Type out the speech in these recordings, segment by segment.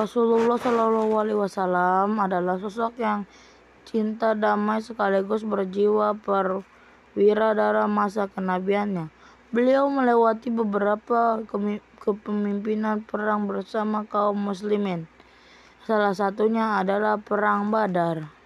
Rasulullah Shallallahu Alaihi Wasallam adalah sosok yang cinta damai sekaligus berjiwa perwira dalam masa kenabiannya. Beliau melewati beberapa kepemimpinan perang bersama kaum muslimin. Salah satunya adalah Perang Badar.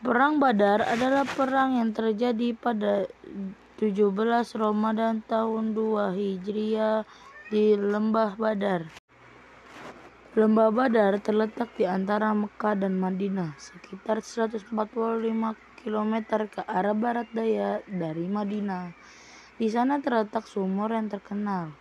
Perang Badar adalah perang yang terjadi pada 17 Ramadan tahun 2 Hijriah di Lembah Badar. Lembah Badar terletak di antara Mekah dan Madinah, sekitar 145 km ke arah barat daya dari Madinah. Di sana terletak sumur yang terkenal.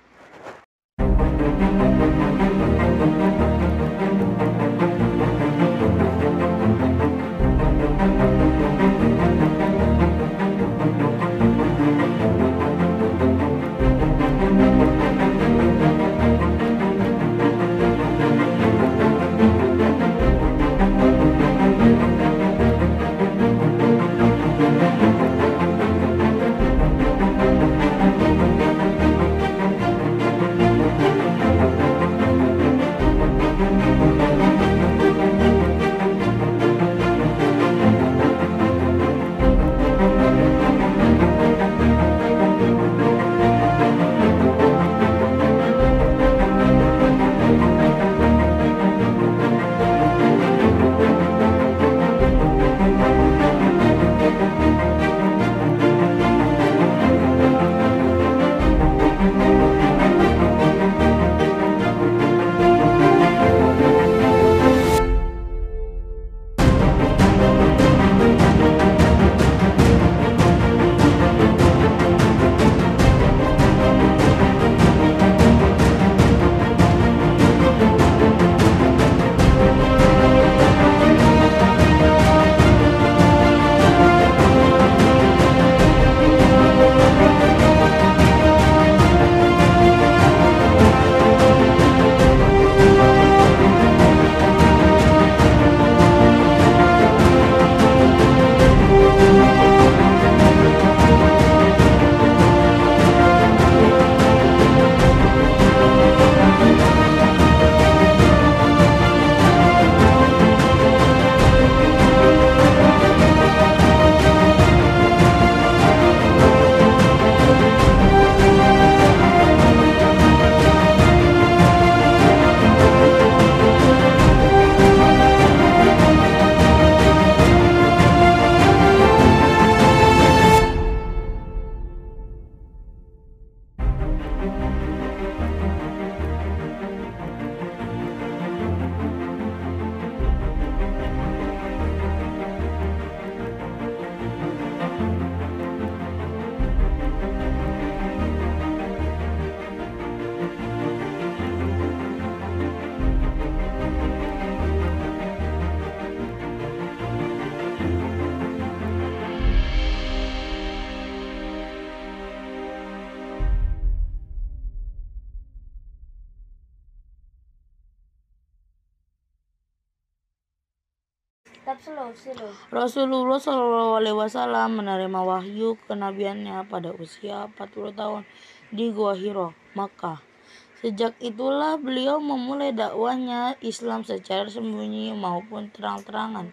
Rasulullah Shallallahu Alaihi Wasallam menerima wahyu kenabiannya pada usia 40 tahun di Gua Hiro, Makkah. Sejak itulah beliau memulai dakwahnya Islam secara sembunyi maupun terang-terangan,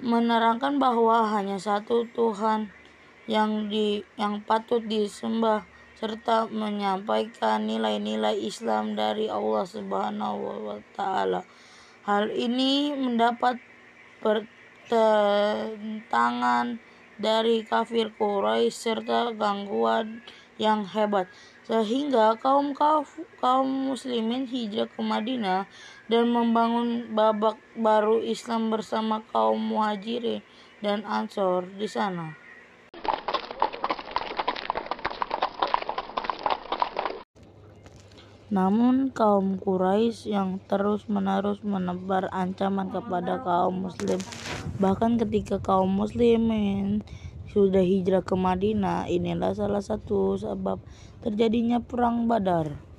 menerangkan bahwa hanya satu Tuhan yang di yang patut disembah serta menyampaikan nilai-nilai Islam dari Allah Subhanahu wa taala. Hal ini mendapat pertentangan dari kafir Quraisy serta gangguan yang hebat sehingga kaum kaum muslimin hijrah ke Madinah dan membangun babak baru Islam bersama kaum muhajirin dan ansor di sana. Namun kaum Quraisy yang terus-menerus menebar ancaman kepada kaum muslim bahkan ketika kaum muslimin sudah hijrah ke Madinah inilah salah satu sebab terjadinya perang Badar.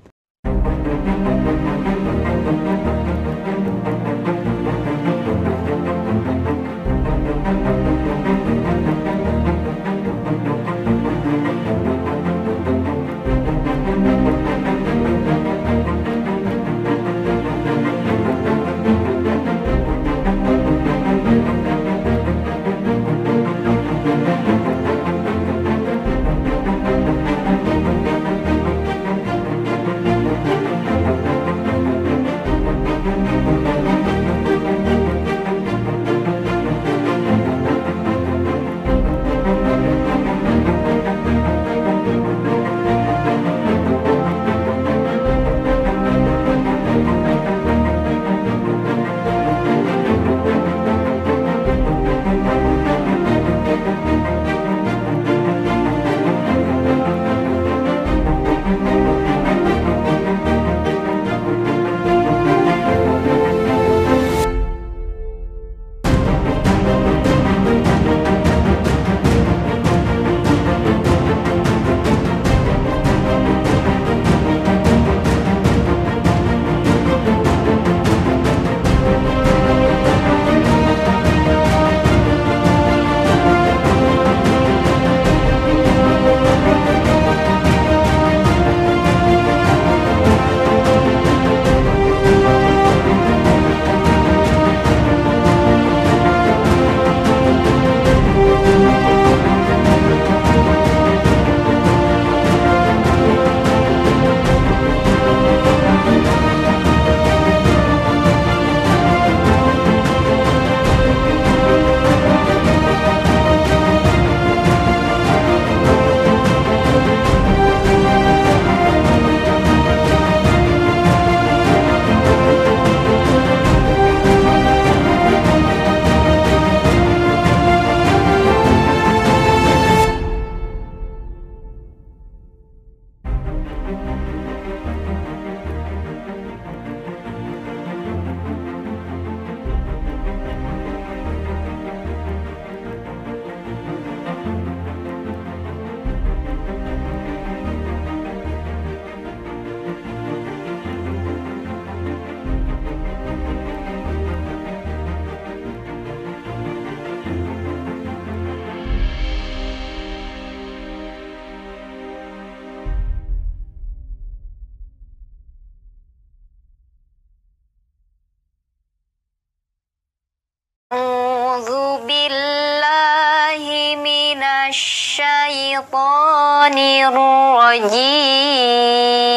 الرجيم.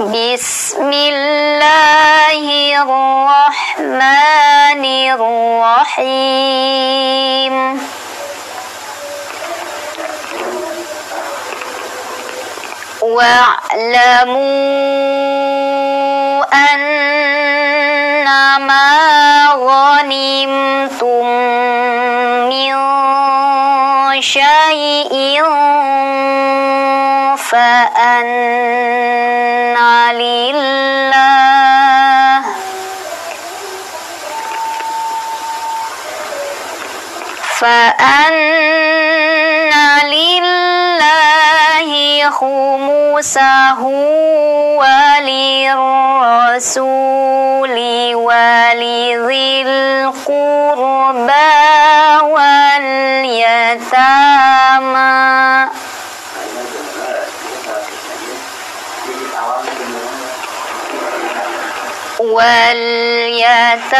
بسم الله الرحمن الرحيم. واعلموا أنما غنمتم من شيء فأن لله. فأن لله خمسه وللرسول ولذي القربى.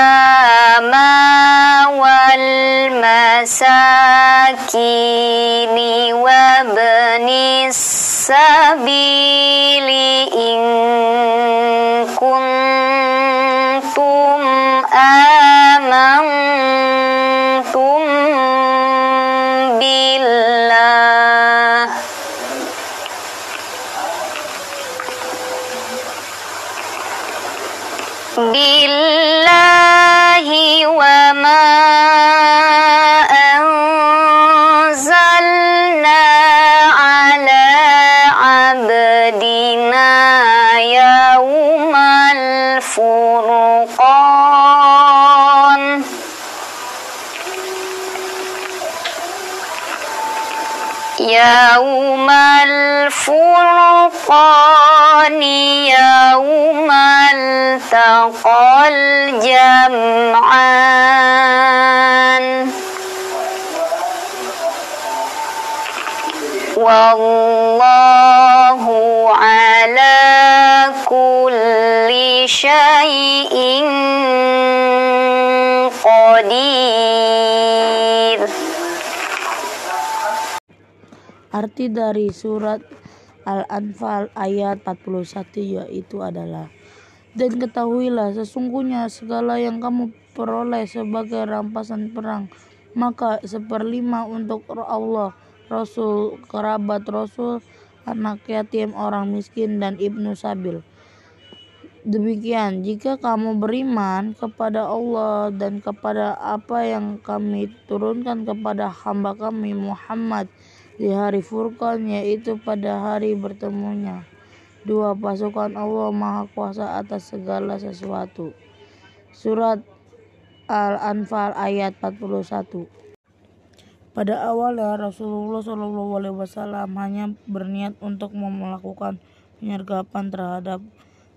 واليتامى والمساكين وابن السبيل إن كنتم آمنتم الفرقان يوم الفرقان يوم التقى الجمعان. والله على كل kulli syai'in qadir Arti dari surat Al-Anfal ayat 41 yaitu adalah dan ketahuilah sesungguhnya segala yang kamu peroleh sebagai rampasan perang maka seperlima untuk Allah Rasul kerabat Rasul anak yatim orang miskin dan ibnu sabil. Demikian, jika kamu beriman kepada Allah dan kepada apa yang kami turunkan kepada hamba kami Muhammad di hari Furqan yaitu pada hari bertemunya dua pasukan Allah Maha Kuasa atas segala sesuatu. Surat Al-Anfal ayat 41. Pada awalnya Rasulullah Shallallahu Alaihi Wasallam hanya berniat untuk melakukan penyergapan terhadap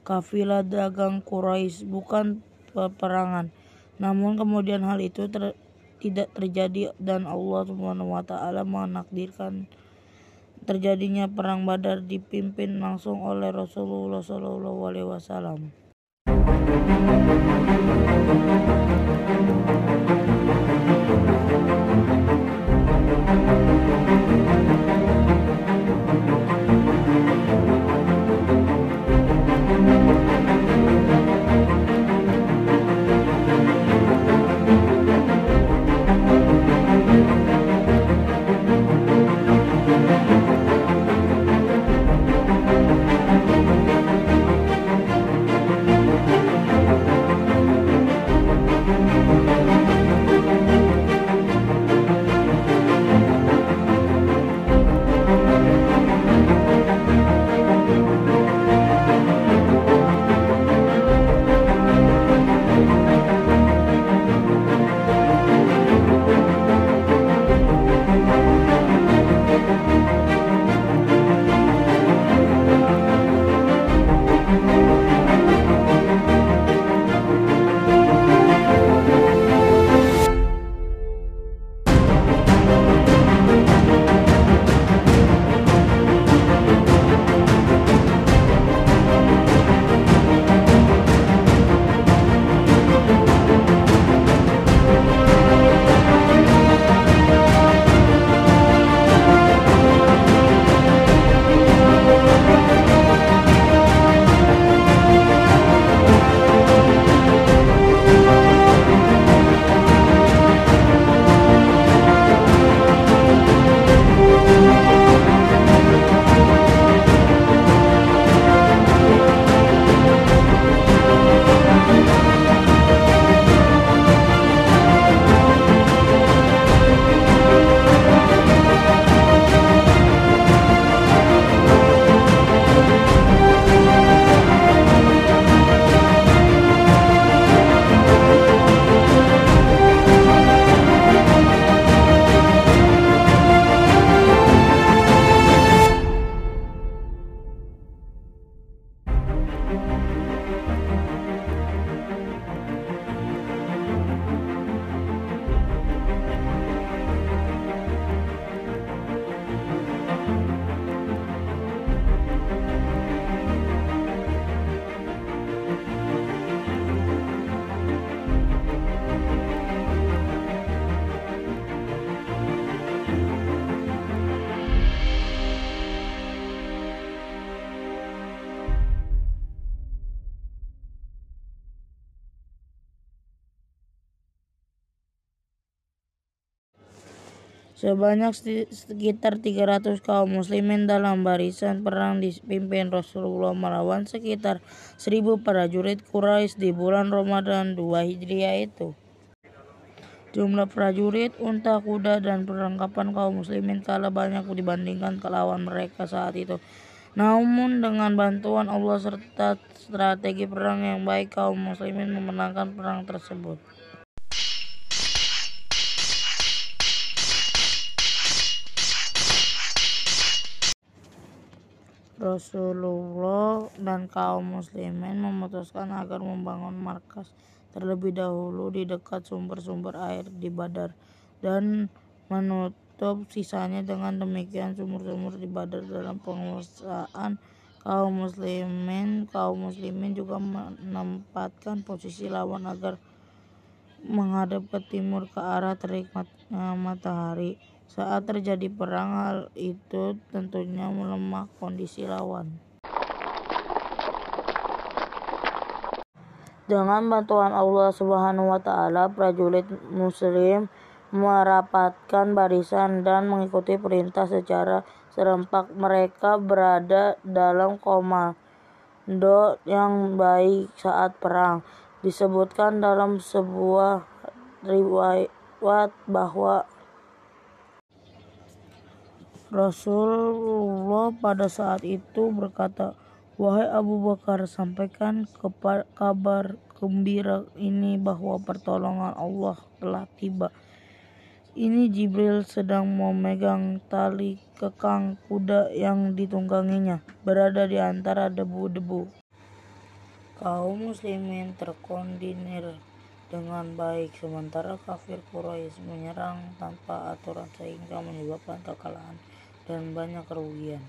kafilah dagang Quraisy, bukan peperangan. Namun kemudian hal itu ter tidak terjadi dan Allah Subhanahu wa taala menakdirkan terjadinya perang Badar dipimpin langsung oleh Rasulullah wasallam. Sebanyak sekitar 300 kaum muslimin dalam barisan perang dipimpin Rasulullah melawan sekitar 1000 prajurit Quraisy di bulan Ramadan 2 Hijriah itu. Jumlah prajurit, unta, kuda, dan perlengkapan kaum muslimin kalah banyak dibandingkan kelawan mereka saat itu. Namun dengan bantuan Allah serta strategi perang yang baik kaum muslimin memenangkan perang tersebut. Rasulullah dan kaum muslimin memutuskan agar membangun markas terlebih dahulu di dekat sumber-sumber air di Badar dan menutup sisanya dengan demikian sumur-sumur di Badar dalam penguasaan kaum muslimin. Kaum muslimin juga menempatkan posisi lawan agar menghadap ke timur ke arah terik matahari saat terjadi perang, hal itu tentunya melemah kondisi lawan. Dengan bantuan Allah Subhanahu wa taala, prajurit muslim merapatkan barisan dan mengikuti perintah secara serempak. Mereka berada dalam komando yang baik saat perang. Disebutkan dalam sebuah riwayat bahwa Rasulullah pada saat itu berkata, Wahai Abu Bakar, sampaikan kabar gembira ini bahwa pertolongan Allah telah tiba. Ini Jibril sedang memegang tali kekang kuda yang ditungganginya, berada di antara debu-debu. Kaum muslimin terkoordinir dengan baik, sementara kafir Quraisy menyerang tanpa aturan sehingga menyebabkan kekalahan dan banyak kerugian.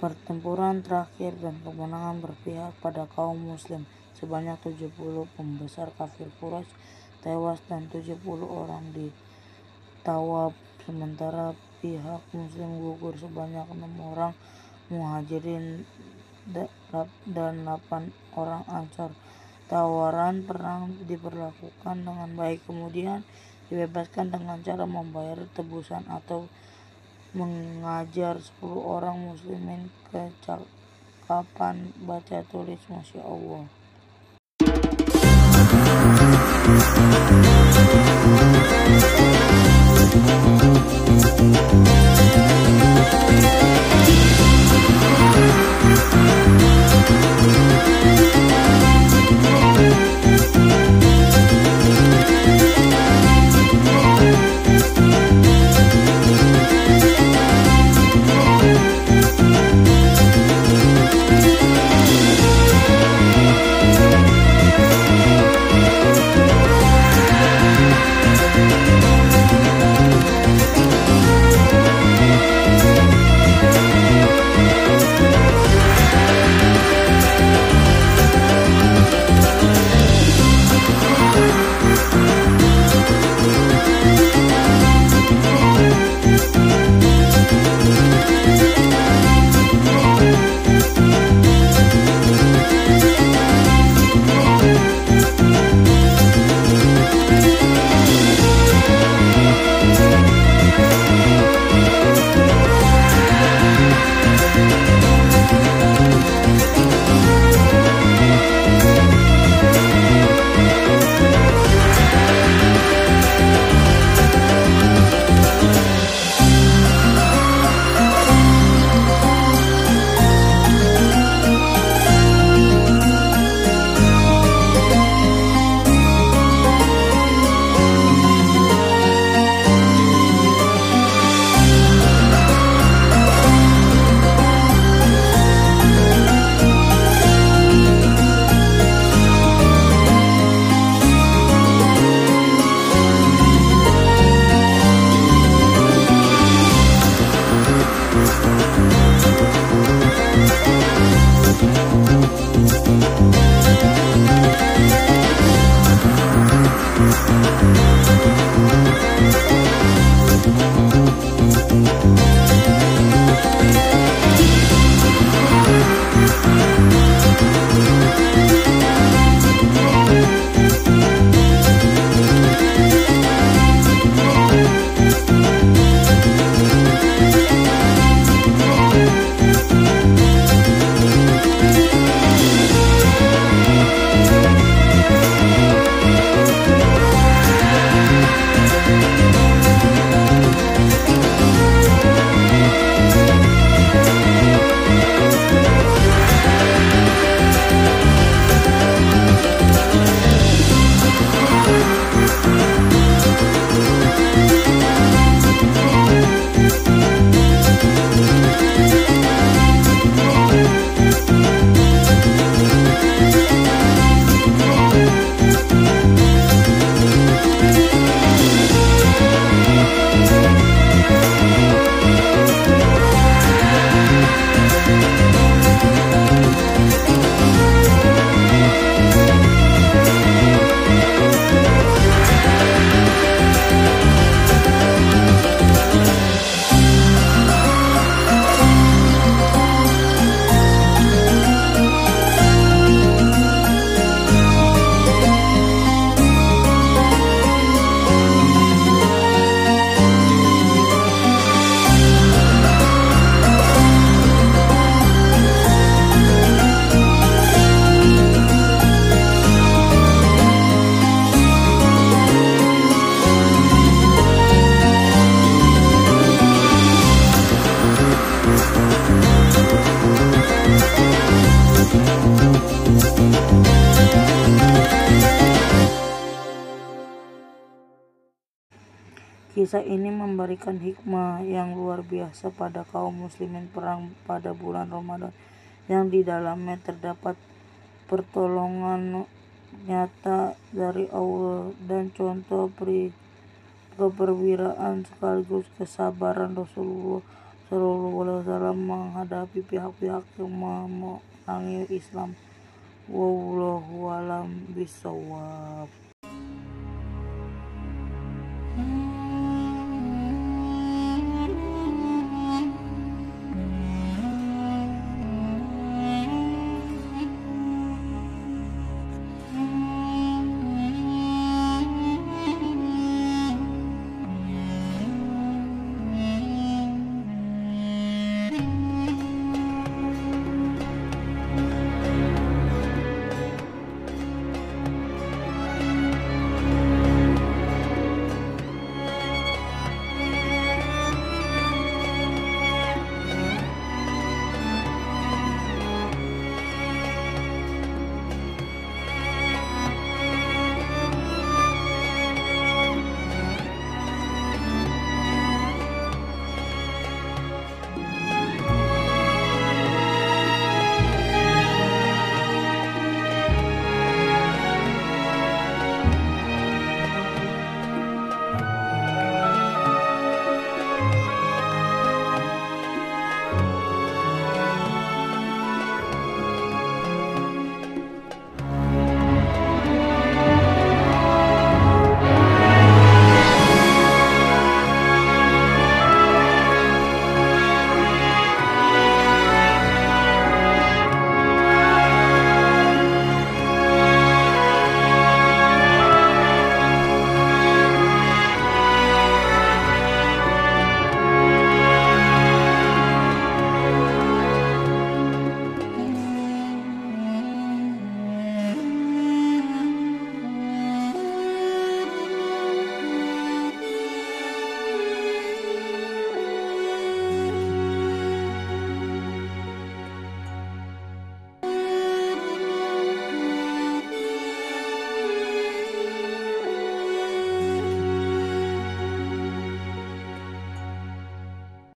Pertempuran terakhir dan kemenangan berpihak pada kaum muslim. Sebanyak 70 pembesar kafir Quraisy tewas dan 70 orang di Tawab sementara pihak muslim gugur sebanyak 6 orang muhajirin dan 8 orang ansar. Tawaran perang diperlakukan dengan baik kemudian dibebaskan dengan cara membayar tebusan atau mengajar 10 orang muslimin kecakapan baca tulis Masya Allah Kisah ini memberikan hikmah yang luar biasa pada kaum muslimin perang pada bulan Ramadan yang di dalamnya terdapat pertolongan nyata dari Allah dan contoh peri keperwiraan sekaligus kesabaran Rasulullah Shallallahu Alaihi Wasallam menghadapi pihak-pihak yang memenangi Islam. Wallahu alam bisawab. Hmm.